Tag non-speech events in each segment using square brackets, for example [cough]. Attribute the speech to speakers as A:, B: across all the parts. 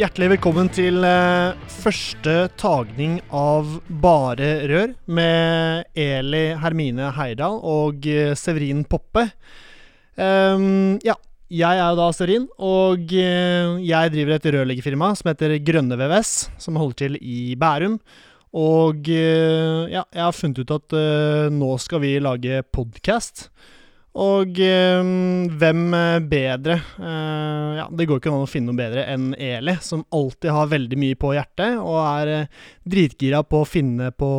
A: Hjertelig velkommen til eh, første tagning av Bare rør med Eli Hermine Heidal og eh, Severin Poppe. Um, ja, jeg er jo da Severin, og eh, jeg driver et rørleggerfirma som heter Grønne VVS, som holder til i Bærum. Og ja, jeg har funnet ut at nå skal vi lage podkast. Og eh, hvem bedre eh, Ja, det går ikke an å finne noe bedre enn Eli, som alltid har veldig mye på hjertet, og er eh, dritgira på å finne på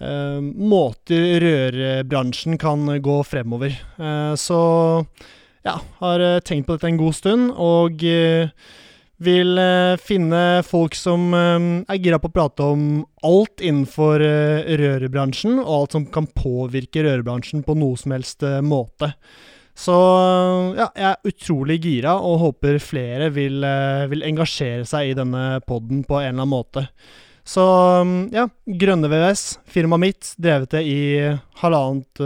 A: eh, måter rørbransjen kan gå fremover. Eh, så ja, har eh, tenkt på dette en god stund, og vil eh, finne folk som eh, er gira på å prate om alt innenfor eh, rørbransjen, og alt som kan påvirke rørbransjen på noe som helst måte. Så ja, jeg er utrolig gira og håper flere vil, vil engasjere seg i denne poden på en eller annen måte. Så ja, Grønne VVS, firmaet mitt, drevet det i halvannet,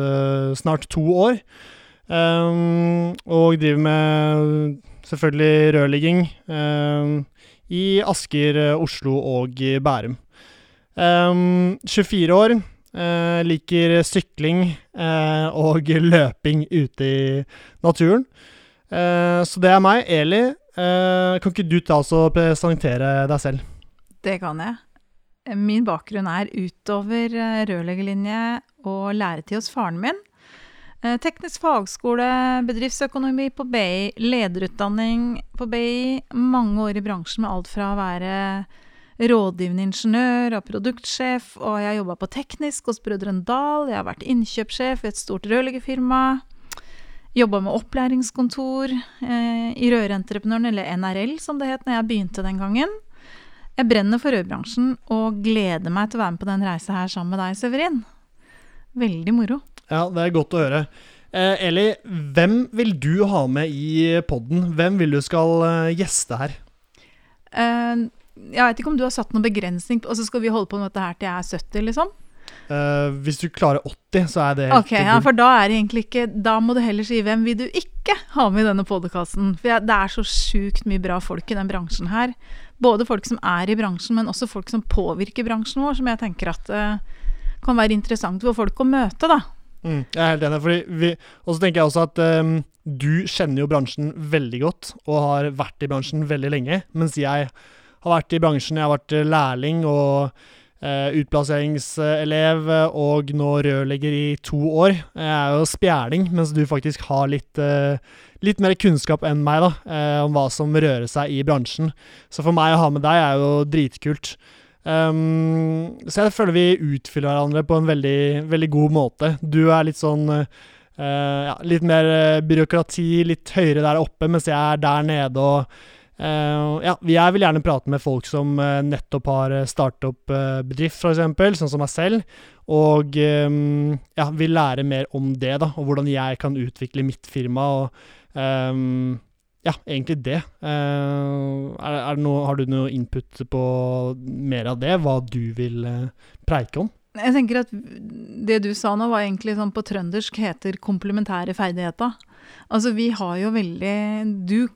A: snart to år. Um, og driver med selvfølgelig rørlegging eh, i Asker, eh, Oslo og Bærum. Um, 24 år. Uh, liker sykling uh, og [laughs] løping ute i naturen. Så det er meg. Eli, kan ikke du ta oss og presentere deg selv?
B: Det kan jeg. Min bakgrunn er utover rørleggerlinje og læretid hos faren min. Eh, teknisk fagskole, bedriftsøkonomi på BI, lederutdanning på BI. Mange år i bransjen med alt fra å være rådgivende ingeniør og produktsjef, og jeg har jobba på teknisk hos Brødrene Dal. Jeg har vært innkjøpssjef i et stort rørleggerfirma. Jobba med opplæringskontor eh, i Rørentreprenøren, eller NRL som det het når jeg begynte den gangen. Jeg brenner for rørbransjen og gleder meg til å være med på den reisa her sammen med deg, Severin. Veldig moro.
A: Ja, det er godt å høre. Eh, Eli, hvem vil du ha med i podden? Hvem vil du skal uh, gjeste her?
B: Uh, jeg vet ikke om du har satt noen begrensning Og så skal vi holde på med dette her til jeg er 70, liksom?
A: Uh, hvis du klarer 80, så er det
B: helt Ok, ja, For da er det egentlig ikke Da må du heller si hvem vil du ikke ha med i denne podkasten? For jeg, det er så sjukt mye bra folk i den bransjen her. Både folk som er i bransjen, men også folk som påvirker bransjen vår, som jeg tenker at uh, kan være interessant for folk å møte, da.
A: Mm, jeg er helt enig. Og så tenker jeg også at um, du kjenner jo bransjen veldig godt, og har vært i bransjen veldig lenge. Mens jeg har vært i bransjen, jeg har vært eh, lærling og uh, utplasseringselev og nå rørlegger i to år. Jeg er jo spjæling, mens du faktisk har litt, uh, litt mer kunnskap enn meg da, uh, om hva som rører seg i bransjen. Så for meg å ha med deg er jo dritkult. Um, så jeg føler vi utfyller hverandre på en veldig, veldig god måte. Du er litt sånn uh, ja, Litt mer uh, byråkrati, litt høyere der oppe, mens jeg er der nede og uh, Ja, jeg vil gjerne prate med folk som nettopp har startet opp bedrift, f.eks., sånn som meg selv. Og um, ja, vil lære mer om det, da, og hvordan jeg kan utvikle mitt firma. og um, ja, egentlig det. Uh, er, er noe, har du noe input på mer av det? Hva du vil uh, preike om?
B: Jeg tenker at Det du sa nå, var egentlig sånn på trøndersk heter komplementære ferdigheter. Altså, vi har jo veldig du,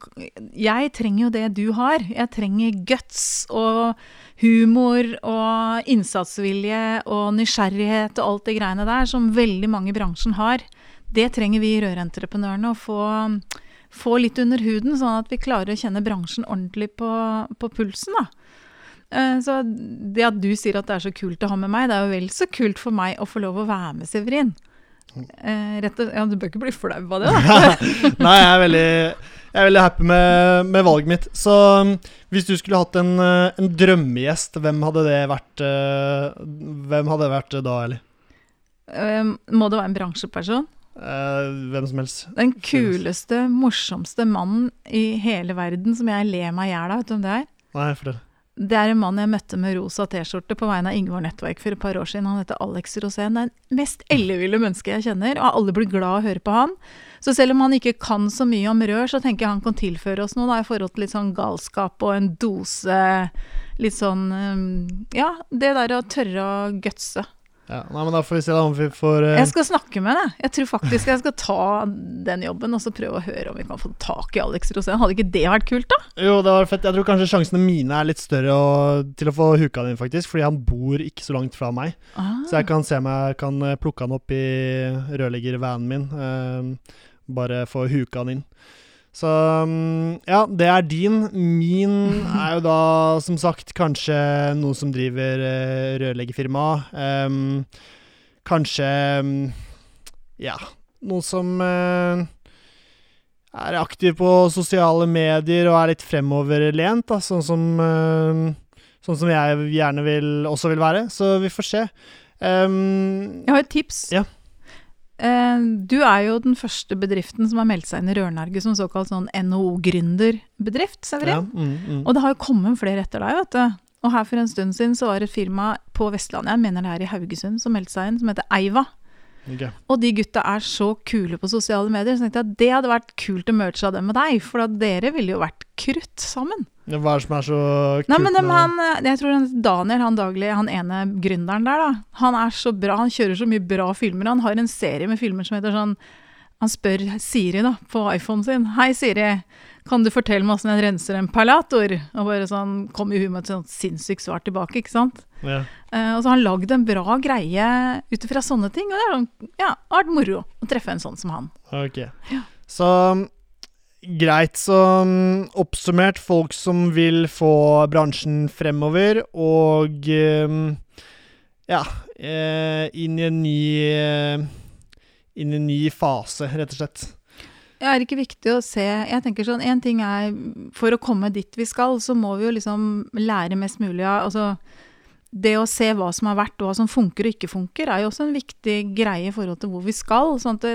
B: Jeg trenger jo det du har. Jeg trenger guts og humor og innsatsvilje og nysgjerrighet og alt det greiene der som veldig mange i bransjen har. Det trenger vi rørentreprenørene å få få litt under huden, sånn at vi klarer å kjenne bransjen ordentlig på, på pulsen. da. Eh, så det at du sier at det er så kult å ha med meg, det er jo vel så kult for meg å få lov å være med, Severin. Eh, rett og, ja, du bør ikke bli flau av det,
A: da. [laughs] Nei, jeg er veldig, jeg er veldig happy med, med, valget mitt. Så um, hvis du skulle hatt en, uh, en drømmegjest, hvem hadde det vært? Hvem hadde det vært da, Eli?
B: Må det være en bransjeperson?
A: Eh, hvem som helst.
B: Den kuleste, morsomste mannen i hele verden som jeg ler meg i hjel av. Vet du hvem det er?
A: Nei, fortell.
B: Det er en mann jeg møtte med rosa T-skjorte på vegne av Ingvar Nettverk for et par år siden. Han heter Alex Rosén. Det er det mest elleville mennesket jeg kjenner, og alle blir glad av å høre på han. Så selv om han ikke kan så mye om rør, så tenker jeg han kan tilføre oss noe da, i forhold til litt sånn galskap og en dose Litt sånn um, Ja, det der å tørre å gutse.
A: Ja, nei, men Da får vi se da om vi får uh...
B: Jeg skal snakke med henne. Jeg tror faktisk jeg skal ta den jobben og så prøve å høre om vi kan få tak i Alex Rosén. Hadde ikke det vært kult, da?
A: Jo, det var fett. Jeg tror kanskje sjansene mine er litt større å, til å få huka den, inn, faktisk. Fordi han bor ikke så langt fra meg.
B: Ah.
A: Så jeg kan se om jeg kan eh, plukke han opp i rørleggervanen min. Uh, bare få huka han inn. Så mm, ja, det er din. Min er jo da som sagt kanskje noe som driver uh, rørleggerfirma. Um, kanskje um, ja, noe som uh, er aktiv på sosiale medier og er litt fremoverlent, da, sånn som uh, Sånn som jeg gjerne vil, også vil være. Så vi får se. Um,
B: Jeg har et tips.
A: Ja.
B: Eh, du er jo den første bedriften som har meldt seg inn i Rør-Norge som såkalt sånn NHO-gründerbedrift, Severin.
A: ja, mm, mm.
B: Og det har jo kommet flere etter deg, vet du. Og her for en stund siden så var det et firma på Vestlandet, jeg mener det er i Haugesund, som meldte seg inn, som heter Eiva.
A: Ok.
B: Og de gutta er så kule på sosiale medier, så tenkte jeg at det hadde vært kult å merge av dem med deg, for dere ville jo vært krutt sammen.
A: Hva er det som er så kult
B: Nei, men dem, han, jeg tror han Daniel, han daglig, han ene gründeren der, da. Han er så bra, han kjører så mye bra filmer. Han har en serie med filmer som heter sånn Han spør Siri da, på iPhonen sin. Hei, Siri. Kan du fortelle meg åssen jeg renser en perlator? Og bare sånn kom i huet med et sånt sinnssykt svar tilbake, ikke sant.
A: ja.
B: Uh, og så har han lagd en bra greie ut ifra sånne ting. Og det sånn, ja, vært moro å treffe en sånn som han.
A: Ok.
B: Ja.
A: Så greit. Så mm, oppsummert, folk som vil få bransjen fremover, og mm, ja eh, inn i en ny eh, Inn i en ny fase, rett og slett.
B: Det er ikke viktig å se Jeg tenker sånn, en ting er For å komme dit vi skal, så må vi jo liksom lære mest mulig av Altså, det å se hva som har vært, og hva som funker og ikke funker, er jo også en viktig greie i forhold til hvor vi skal. Sånn at det,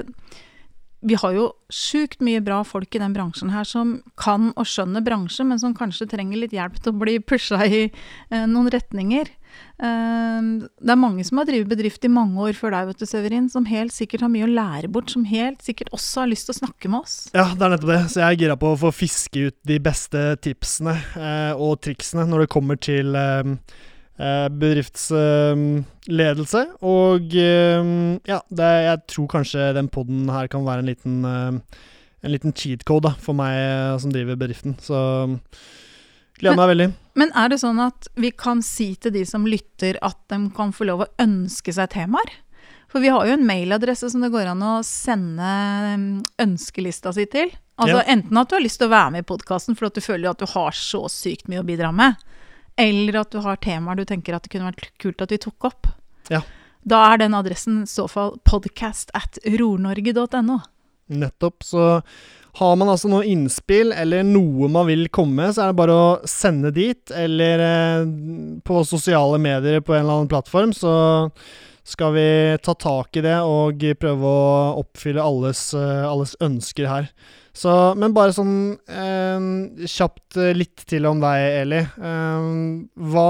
B: vi har jo sjukt mye bra folk i den bransjen her som kan og skjønner bransje, men som kanskje trenger litt hjelp til å bli pusha i eh, noen retninger. Eh, det er mange som har drevet bedrift i mange år før deg, vet du, Severin, som helt sikkert har mye å lære bort, som helt sikkert også har lyst til å snakke med oss.
A: Ja, det er nettopp det. Så jeg er gira på å få fiske ut de beste tipsene eh, og triksene når det kommer til eh, bedriftsledelse. og eh, ja, det, jeg tror kanskje den poden her kan være en liten, eh, en liten cheat code da, for meg eh, som driver bedriften. Så gleder meg veldig.
B: Men er det sånn at vi kan si til de som lytter at de kan få lov å ønske seg temaer? For vi har jo en mailadresse som det går an å sende ønskelista si til. Altså
A: Ja.
B: Enten at du har lyst til å være med i podkasten for at du føler at du har så sykt mye å bidra med, eller at du har temaer du tenker at det kunne vært kult at vi tok opp.
A: Ja.
B: Da er den adressen i så fall podcast at rornorge.no.
A: Nettopp. Så har man altså noe innspill eller noe man vil komme med, så er det bare å sende dit, eller eh, på sosiale medier på en eller annen plattform, så skal vi ta tak i det og prøve å oppfylle alles, eh, alles ønsker her. Så, men bare sånn eh, kjapt eh, litt til om deg, Eli. Eh, hva,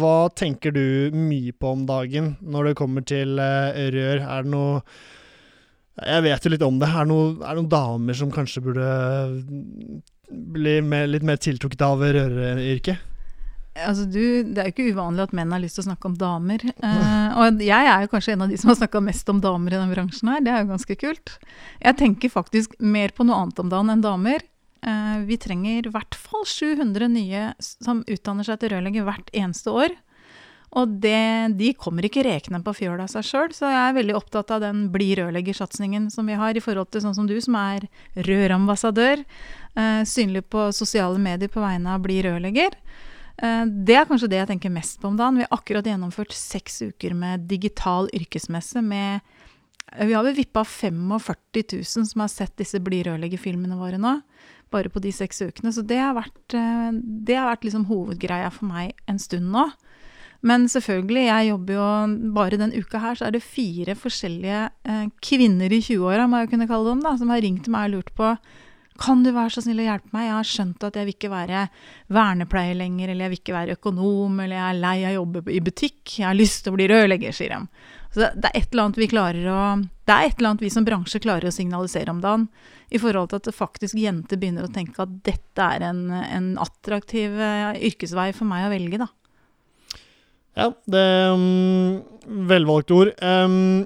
A: hva tenker du mye på om dagen når det kommer til eh, rør? Er det noe jeg vet jo litt om det. Er det, noe, det noen damer som kanskje burde bli mer, litt mer tiltrukket av røreryrket?
B: Altså du, Det er jo ikke uvanlig at menn har lyst til å snakke om damer. Eh, og jeg er jo kanskje en av de som har snakka mest om damer i denne bransjen her. Det er jo ganske kult. Jeg tenker faktisk mer på noe annet om dagen enn damer. Eh, vi trenger i hvert fall 700 nye som utdanner seg til rørlegger hvert eneste år. Og det, de kommer ikke rekende på fjøla av seg sjøl, så jeg er veldig opptatt av den bli rørlegger-satsingen som vi har, i forhold til sånn som du, som er rørambassadør. Eh, synlig på sosiale medier på vegne av bli rørlegger. Eh, Det er kanskje det jeg tenker mest på om dagen. Vi har akkurat gjennomført seks uker med digital yrkesmesse med Vi har vel vippa 45 000 som har sett disse Bli rørlegger-filmene våre nå. Bare på de seks ukene. Så det har vært, eh, det har vært liksom hovedgreia for meg en stund nå. Men selvfølgelig, jeg jobber jo bare den uka her, så er det fire forskjellige eh, kvinner i 20-åra, må jeg kunne kalle dem, da, som har ringt meg og lurt på kan du være så snill å hjelpe meg? Jeg har skjønt at jeg vil ikke være vernepleier lenger, eller jeg vil ikke være økonom, eller jeg er lei av å jobbe i butikk. Jeg har lyst til å bli rørlegger, sier de. Så det er et eller annet vi klarer å Det er et eller annet vi som bransje klarer å signalisere om dagen, i forhold til at faktisk jenter begynner å tenke at dette er en, en attraktiv eh, yrkesvei for meg å velge, da.
A: Ja, det er um, velvalgte ord. Um,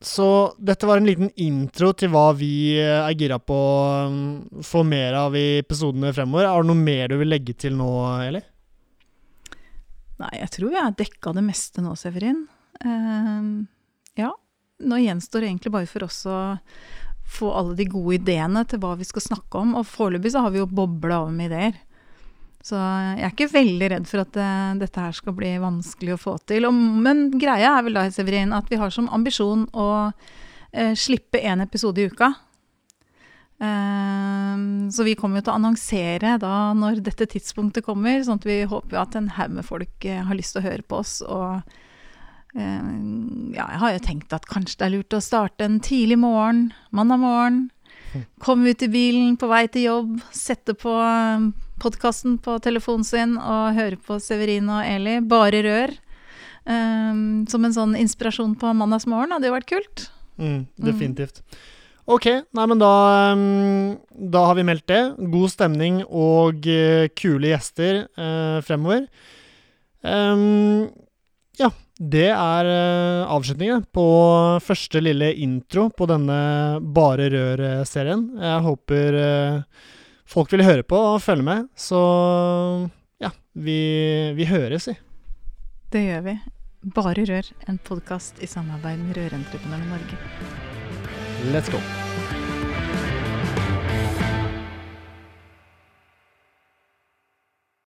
A: så dette var en liten intro til hva vi eh, er gira på å um, få mer av i episodene fremover. Er det noe mer du vil legge til nå, Eli?
B: Nei, jeg tror jeg har dekka det meste nå, Severin. Uh, ja. Nå gjenstår det egentlig bare for oss å få alle de gode ideene til hva vi skal snakke om. Og foreløpig så har vi jo bobla over med ideer. Så jeg er ikke veldig redd for at uh, dette her skal bli vanskelig å få til. Men greia er vel da, Severin, at vi har som ambisjon å uh, slippe én episode i uka. Uh, så vi kommer jo til å annonsere da når dette tidspunktet kommer, sånn at vi håper at en haug med folk har lyst til å høre på oss. Og ja, jeg har jo tenkt at kanskje det er lurt å starte en tidlig morgen, mandag morgen. Komme ut i bilen på vei til jobb, sette på podkasten på telefonen sin og høre på Severin og Eli. Bare rør. Um, som en sånn inspirasjon på mandagsmorgen hadde jo vært kult.
A: Mm, definitivt. Mm. Ok, nei, men da, um, da har vi meldt det. God stemning og uh, kule gjester uh, fremover. Um, ja, det er uh, avslutningen på første lille intro på denne Bare rør-serien. Jeg håper uh, folk vil høre på og følge med. Så ja, vi, vi høres, vi.
B: Det gjør vi. Bare Rør, en podkast i samarbeid med Rørentreprenørene Norge.
A: Let's go.